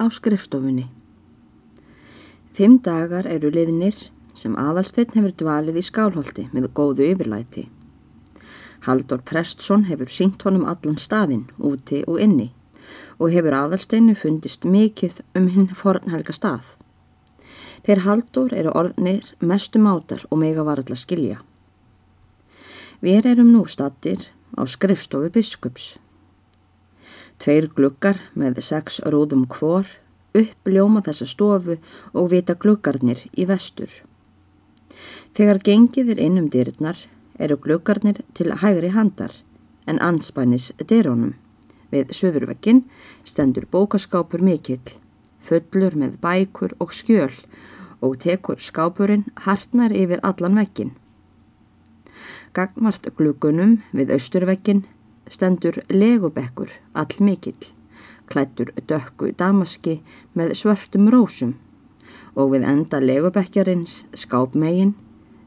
á skrifstofunni. Fimm dagar eru liðnir sem aðalsteinn hefur dvalið í skálholti með góðu yfirlæti. Haldur Prestsson hefur sínt honum allan staðinn, úti og inni og hefur aðalsteinu fundist mikið um hinn fornhelga stað. Þeir Haldur eru orðnir mestum átar og mega var alltaf skilja. Við erum nú stattir á skrifstofu biskups. Tveir glukkar með sex rúðum kvor uppljóma þessa stofu og vita gluggarnir í vestur. Þegar gengið er innum dyrnar eru gluggarnir til hægri handar en anspænis dyrónum. Við söðurvekkin stendur bókaskápur mikill, fullur með bækur og skjöl og tekur skápurinn hartnar yfir allan vekkin. Gagmart gluggunum við austurvekkin stendur legubekkur all mikill klættur dökku damaski með svörtum rósum og við enda legubekjarins skápmegin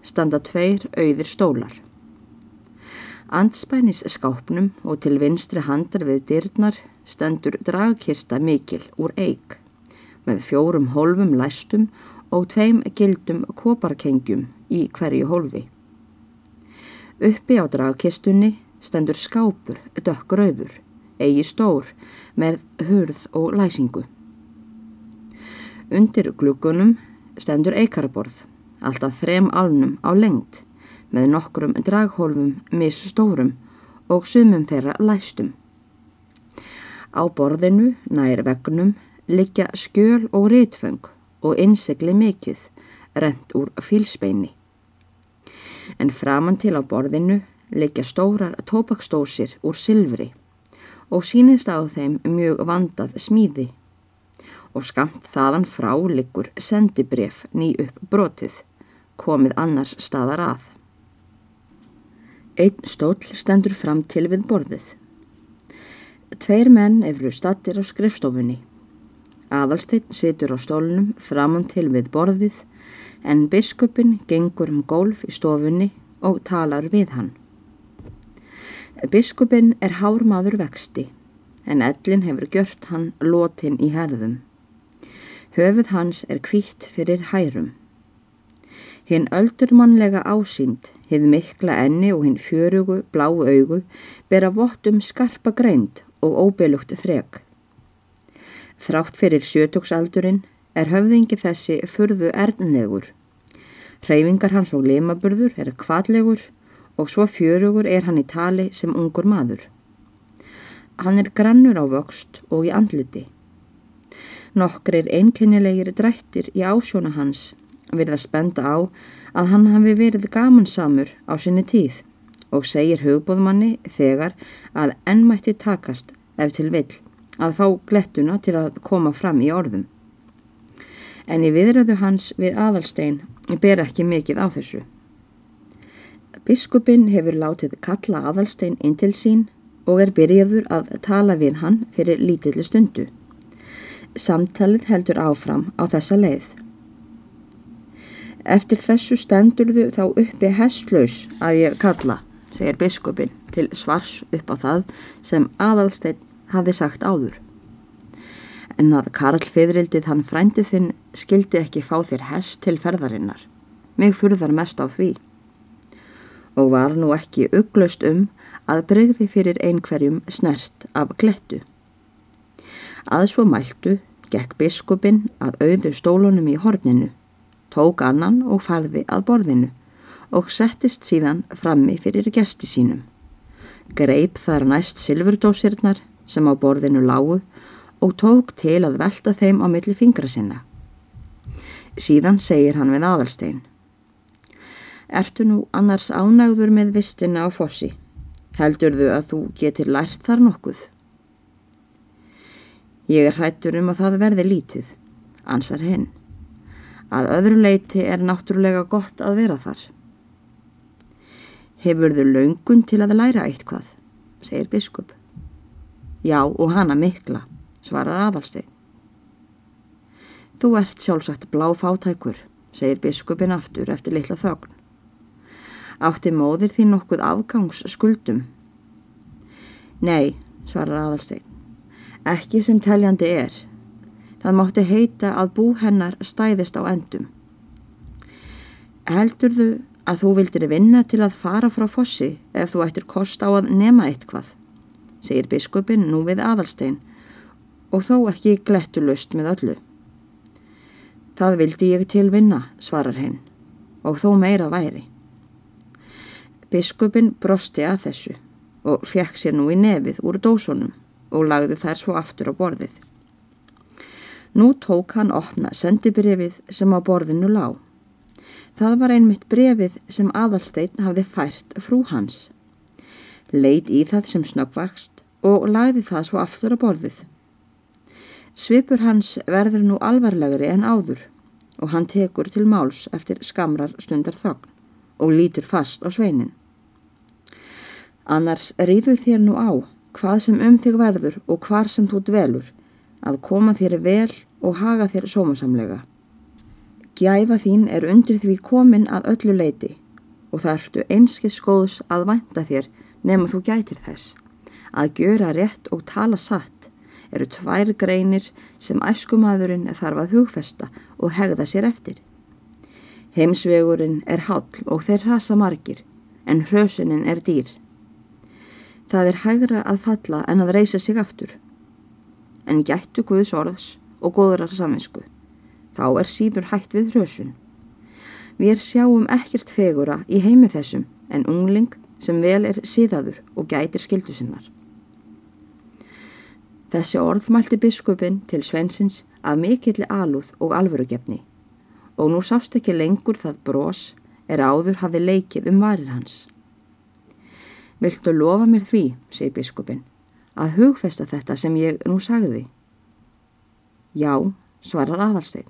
standa tveir auðir stólar. Andspænis skápnum og til vinstri handar við dyrnar stendur dragkista mikil úr eig með fjórum hólfum læstum og tveim gildum koparkengjum í hverju hólfi. Uppi á dragkistunni stendur skápur dökkrauður eigi stór með hurð og læsingu. Undir glukkunum stendur eikaraborð, alltaf þrem alnum á lengt með nokkrum draghólfum misstórum og sumum þeirra læstum. Á borðinu, nær vegnum, liggja skjöl og rítföng og innsegli mikill, rent úr fílspeini. En framann til á borðinu liggja stórar tópakstósir úr silfri og sínist á þeim mjög vandað smíði og skamt þaðan frá liggur sendibref ný upp brotið, komið annars staðar að. Einn stól stendur fram til við borðið. Tveir menn efru stattir á skrifstofunni. Aðalsteinn situr á stólnum framum til við borðið en biskupin gengur um gólf í stofunni og talar við hann. Biskupin er hármaður vexti en ellin hefur gjört hann lotin í herðum. Höfuð hans er kvítt fyrir hærum. Hinn öldurmannlega ásýnd hefur mikla enni og hinn fjörugu, bláu augu bera vottum skarpa greind og óbelugt þreg. Þrátt fyrir sjötóksaldurinn er höfðingi þessi furðu erðnegur. Hreyfingar hans og limaburður er kvallegur og svo fjörugur er hann í tali sem ungur maður. Hann er grannur á vöxt og í andliti. Nokkur er einkennilegir drættir í ásjóna hans verið að spenda á að hann hafi verið gamansamur á sinni tíð og segir hugbóðmanni þegar að ennmætti takast ef til vill að fá glettuna til að koma fram í orðum. En í viðröðu hans við aðalstein ber ekki mikið á þessu. Biskupin hefur látið kalla aðalstein inn til sín og er byrjaður að tala við hann fyrir lítillu stundu. Samtalið heldur áfram á þessa leið. Eftir þessu stendurðu þá uppi hesslaus að ég kalla, segir biskupin til svars upp á það sem aðalstein hafi sagt áður. En að Karl Fidrildið hann frændið þinn skildi ekki fá þér hest til ferðarinnar. Mig furðar mest á því og var nú ekki ugglaust um að bregði fyrir einhverjum snert af glettu. Að svo mæltu gekk biskupin að auðu stólunum í horninu, tók annan og farði að borðinu og settist síðan frammi fyrir gesti sínum. Greip þar næst silfurdósirnar sem á borðinu lágu og tók til að velta þeim á milli fingra sinna. Síðan segir hann við aðalstein. Ertu nú annars ánægður með vistina á fossi? Heldurðu að þú getur lært þar nokkuð? Ég er hrættur um að það verði lítið, ansar hinn. Að öðru leiti er náttúrulega gott að vera þar. Hefurðu laungun til að læra eitthvað, segir biskup. Já og hana mikla, svarar aðalstein. Þú ert sjálfsagt bláfátækur, segir biskupin aftur eftir litla þögn. Átti móðir því nokkuð afgangs skuldum? Nei, svarar aðalstein. Ekki sem teljandi er. Það mátti heita að bú hennar stæðist á endum. Heldur þú að þú vildir vinna til að fara frá fossi ef þú ættir kost á að nema eitthvað, segir biskupin nú við aðalstein og þó ekki glettulust með öllu. Það vildi ég til vinna, svarar henn, og þó meira væri. Biskupin brosti að þessu og fekk sér nú í nefið úr dósunum og lagði þær svo aftur á borðið. Nú tók hann opna sendibrefið sem á borðinu lág. Það var einmitt brefið sem aðalsteinn hafði fært frú hans. Leit í það sem snöggvakst og lagði það svo aftur á borðið. Svipur hans verður nú alvarlegri en áður og hann tekur til máls eftir skamrar stundar þögn og lítur fast á sveinin. Annars rýðu þér nú á hvað sem um þig verður og hvar sem þú dvelur, að koma þér vel og haga þér sómasamlega. Gjæfa þín er undir því komin að öllu leiti og það ertu einskið skóðs að vænta þér nema þú gætir þess. Að gjöra rétt og tala satt eru tvær greinir sem æskumadurinn þarf að hugfesta og hegða sér eftir. Heimsvegurinn er hall og þeir rasa margir en hrösunin er dýr. Það er hægra að falla en að reysa sig aftur. En gættu Guðs orðs og góðrar saminsku. Þá er síður hætt við hrösun. Við sjáum ekkert fegura í heimi þessum en ungling sem vel er síðaður og gætir skildu sinnar. Þessi orð mælti biskupin til Svensins af mikilli alúð og alvörugefni og nú sást ekki lengur það brós er áður hafi leikið um varir hans. Viltu lofa mér því, segi biskupin, að hugfesta þetta sem ég nú sagði? Já, svarar aðalstein.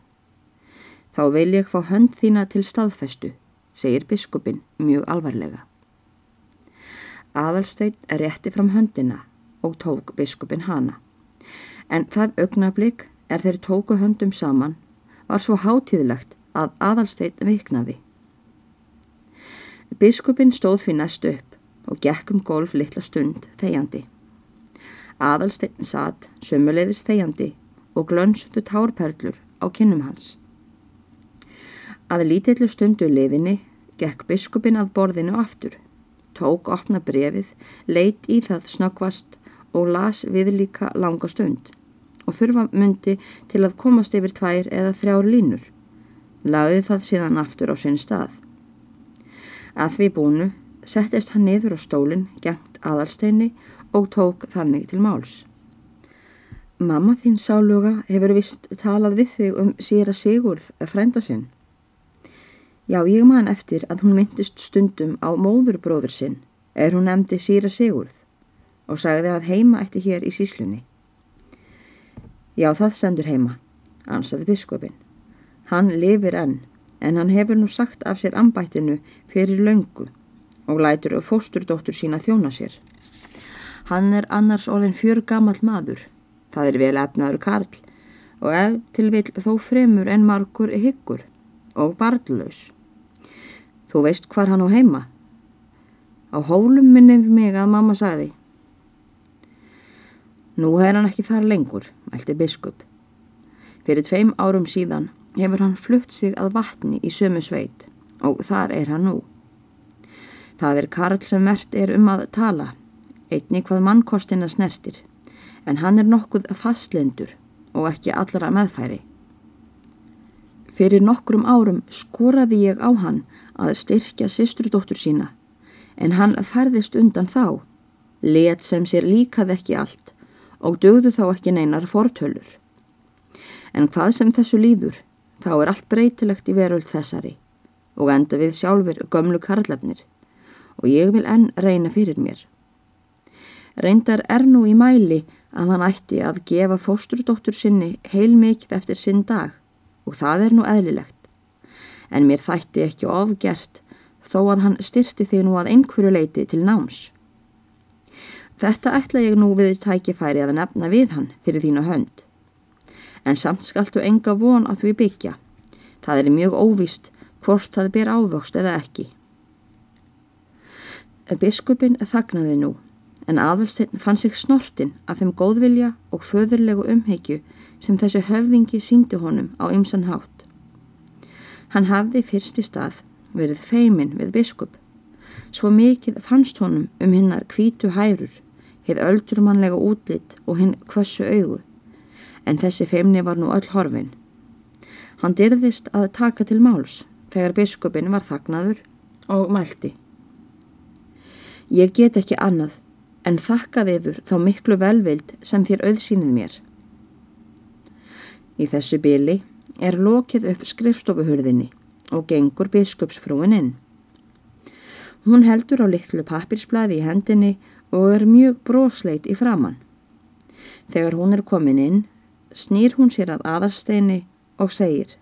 Þá vil ég fá hönd þína til staðfestu, segir biskupin mjög alvarlega. Aðalstein er rétti fram höndina og tók biskupin hana. En það augnablík er þeir tóku höndum saman var svo hátíðlegt að aðalstein viknaði. Biskupin stóð fyrir næstu upp og gekk um golf litla stund þegjandi. Aðalsteinn satt sömuleiðis þegjandi og glönsuðu tárperlur á kinnum hans. Að lítillu stundu liðinni gekk biskupin að borðinu aftur, tók opna brefið, leit í það snöggvast og las við líka langa stund og þurfa myndi til að komast yfir tvær eða þrjár línur. Lagði það síðan aftur á sinn stað. Að því búnu settist hann niður á stólinn, gengt aðalsteini og tók þannig til máls. Mamma þín sáluga hefur vist talað við þig um síra Sigurð frænda sinn. Já, ég man eftir að hún myndist stundum á móðurbróður sinn er hún nefndi síra Sigurð og sagði að heima eftir hér í síslunni. Já, það sendur heima, ansaði biskupin. Hann lifir enn, en hann hefur nú sagt af sér ambættinu fyrir löngu og lætur fósturdóttur sína þjóna sér. Hann er annars orðin fjör gammal maður, það er vel efnaður karl og ef til vil þó fremur en margur hyggur og barðlaus. Þú veist hvar hann á heima? Á hólum minnum mig að mamma sagði. Nú er hann ekki þar lengur, mælti biskup. Fyrir tveim árum síðan hefur hann flutt sig að vatni í sömu sveit og þar er hann nú. Það er Karl sem mert er um að tala, einni hvað mannkostina snertir, en hann er nokkuð fastlendur og ekki allra meðfæri. Fyrir nokkrum árum skoraði ég á hann að styrkja sýstrudóttur sína, en hann færðist undan þá, let sem sér líkað ekki allt og dögðu þá ekki neinar fortölur. En hvað sem þessu líður, þá er allt breytilegt í veröld þessari og enda við sjálfur gömlu karlefnir og ég vil enn reyna fyrir mér. Reyndar er nú í mæli að hann ætti að gefa fósturdóttur sinni heilmikið eftir sinn dag og það er nú eðlilegt. En mér þætti ekki ofgert þó að hann styrti þig nú að einhverju leiti til náms. Þetta ætla ég nú við tækifæri að nefna við hann fyrir þína hönd. En samt skaltu enga von að því byggja. Það er mjög óvist hvort það ber ávokst eða ekki. Biskupin þagnaði nú, en aðalsteinn fann sig snortin af þeim góðvilja og föðurlegu umheikju sem þessu höfðingi síndi honum á ymsan hátt. Hann hafði fyrst í stað verið feimin við biskup. Svo mikið fannst honum um hinnar kvítu hærur, heið öldurmannlega útlitt og hinn kvössu augu, en þessi feimni var nú öll horfin. Hann dyrðist að taka til máls þegar biskupin var þagnaður og mælti. Ég get ekki annað en þakkað yfir þá miklu velvild sem þér auðsýnið mér. Í þessu byli er lokið upp skrifstofuhurðinni og gengur biskupsfrúin inn. Hún heldur á litlu pappirsblæði í hendinni og er mjög brosleit í framann. Þegar hún er komin inn, snýr hún sér að aðarsteini og segir